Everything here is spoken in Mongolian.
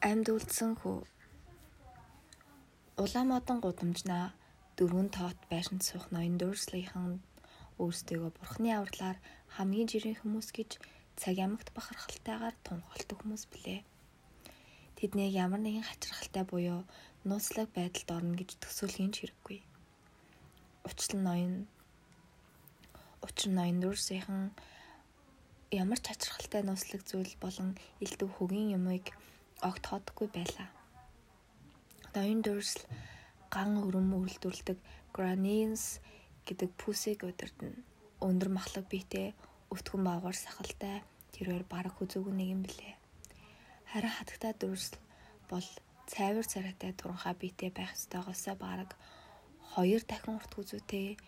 амьд үлдсэн хүү. Улаамодон гудамжнаа дөрвөн тоот байшинд суух ноён дөрслийнхэн өөрсдөө бурхны авралаар хамгийн жирийн хүмүүс гэж цаг ямагт бахархалтайгаар тунхалтдаг хүмүүс билээ. Тэднийг ямар нэгэн хачирхалтай буюу нууцлаг байдалд орно гэж төсөөлхийн хэрэггүй. Учир ноён учир ноён дөрсийнхэн ямар ч хачирхалтай нууцлаг зүйл болон элдв хөгийн юмыг огт ходхгүй байлаа. Ноён дөрсл ган өрөм үйлдвэрлэдэг Granins гэдэг пүсийг удирдна. Өндөр махлаг биетэй өвтгөн баагаар сахалтай тэрээр бараг хүзүүг нэг юм блэ. Харин хатагтай дөрсл бол цайвар царайтай туранхай биетэй байх ёстойгоосоо бараг хоёр дахин урт хүзүүтэй